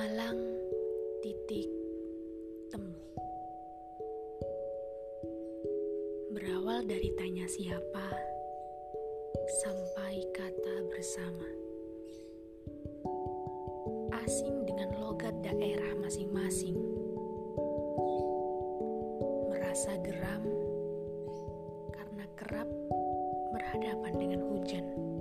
Malang titik temu. Berawal dari tanya siapa Sampai kata bersama. Asing dengan logat daerah masing-masing. Merasa geram Karena kerap berhadapan dengan hujan.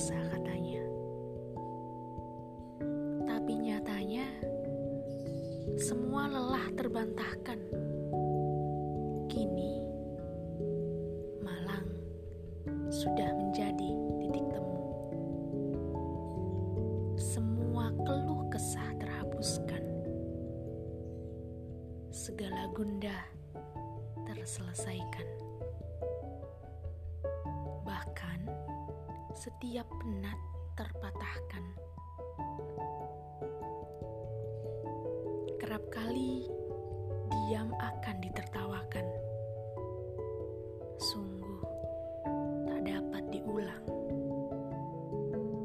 Bangsa katanya. Tapi nyatanya, semua lelah terbantahkan. Kini, Malang sudah menjadi titik temu. Semua keluh kesah terhapuskan. Segala gundah terselesaikan. Setiap penat terpatahkan. Kerap kali diam akan ditertawakan. Sungguh tak dapat diulang.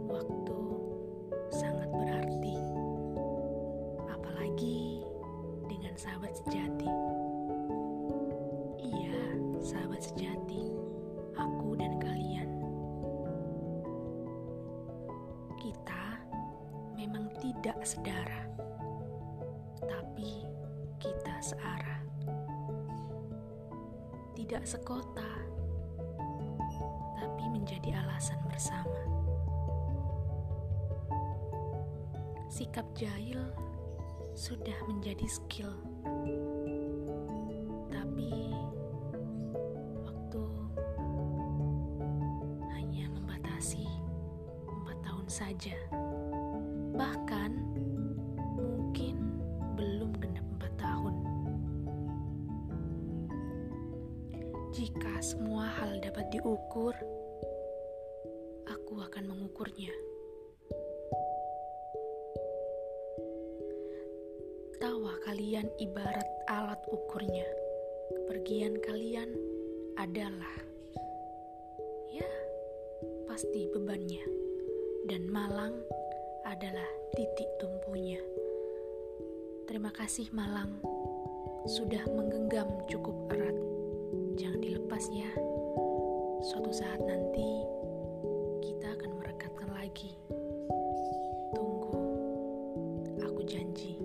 Waktu sangat berarti, apalagi dengan sahabat sejati. Tidak sedara, tapi kita searah. Tidak sekota, tapi menjadi alasan bersama. Sikap jahil sudah menjadi skill. Tapi waktu hanya membatasi empat tahun saja. Bahkan mungkin belum genap empat tahun. Jika semua hal dapat diukur, aku akan mengukurnya. Tawa kalian ibarat alat ukurnya. Kepergian kalian adalah ya pasti bebannya. Dan Malang adalah titik tumpunya. Terima kasih Malang sudah menggenggam cukup erat. Jangan dilepas ya. Suatu saat nanti kita akan merekatkan lagi. Tunggu. Aku janji.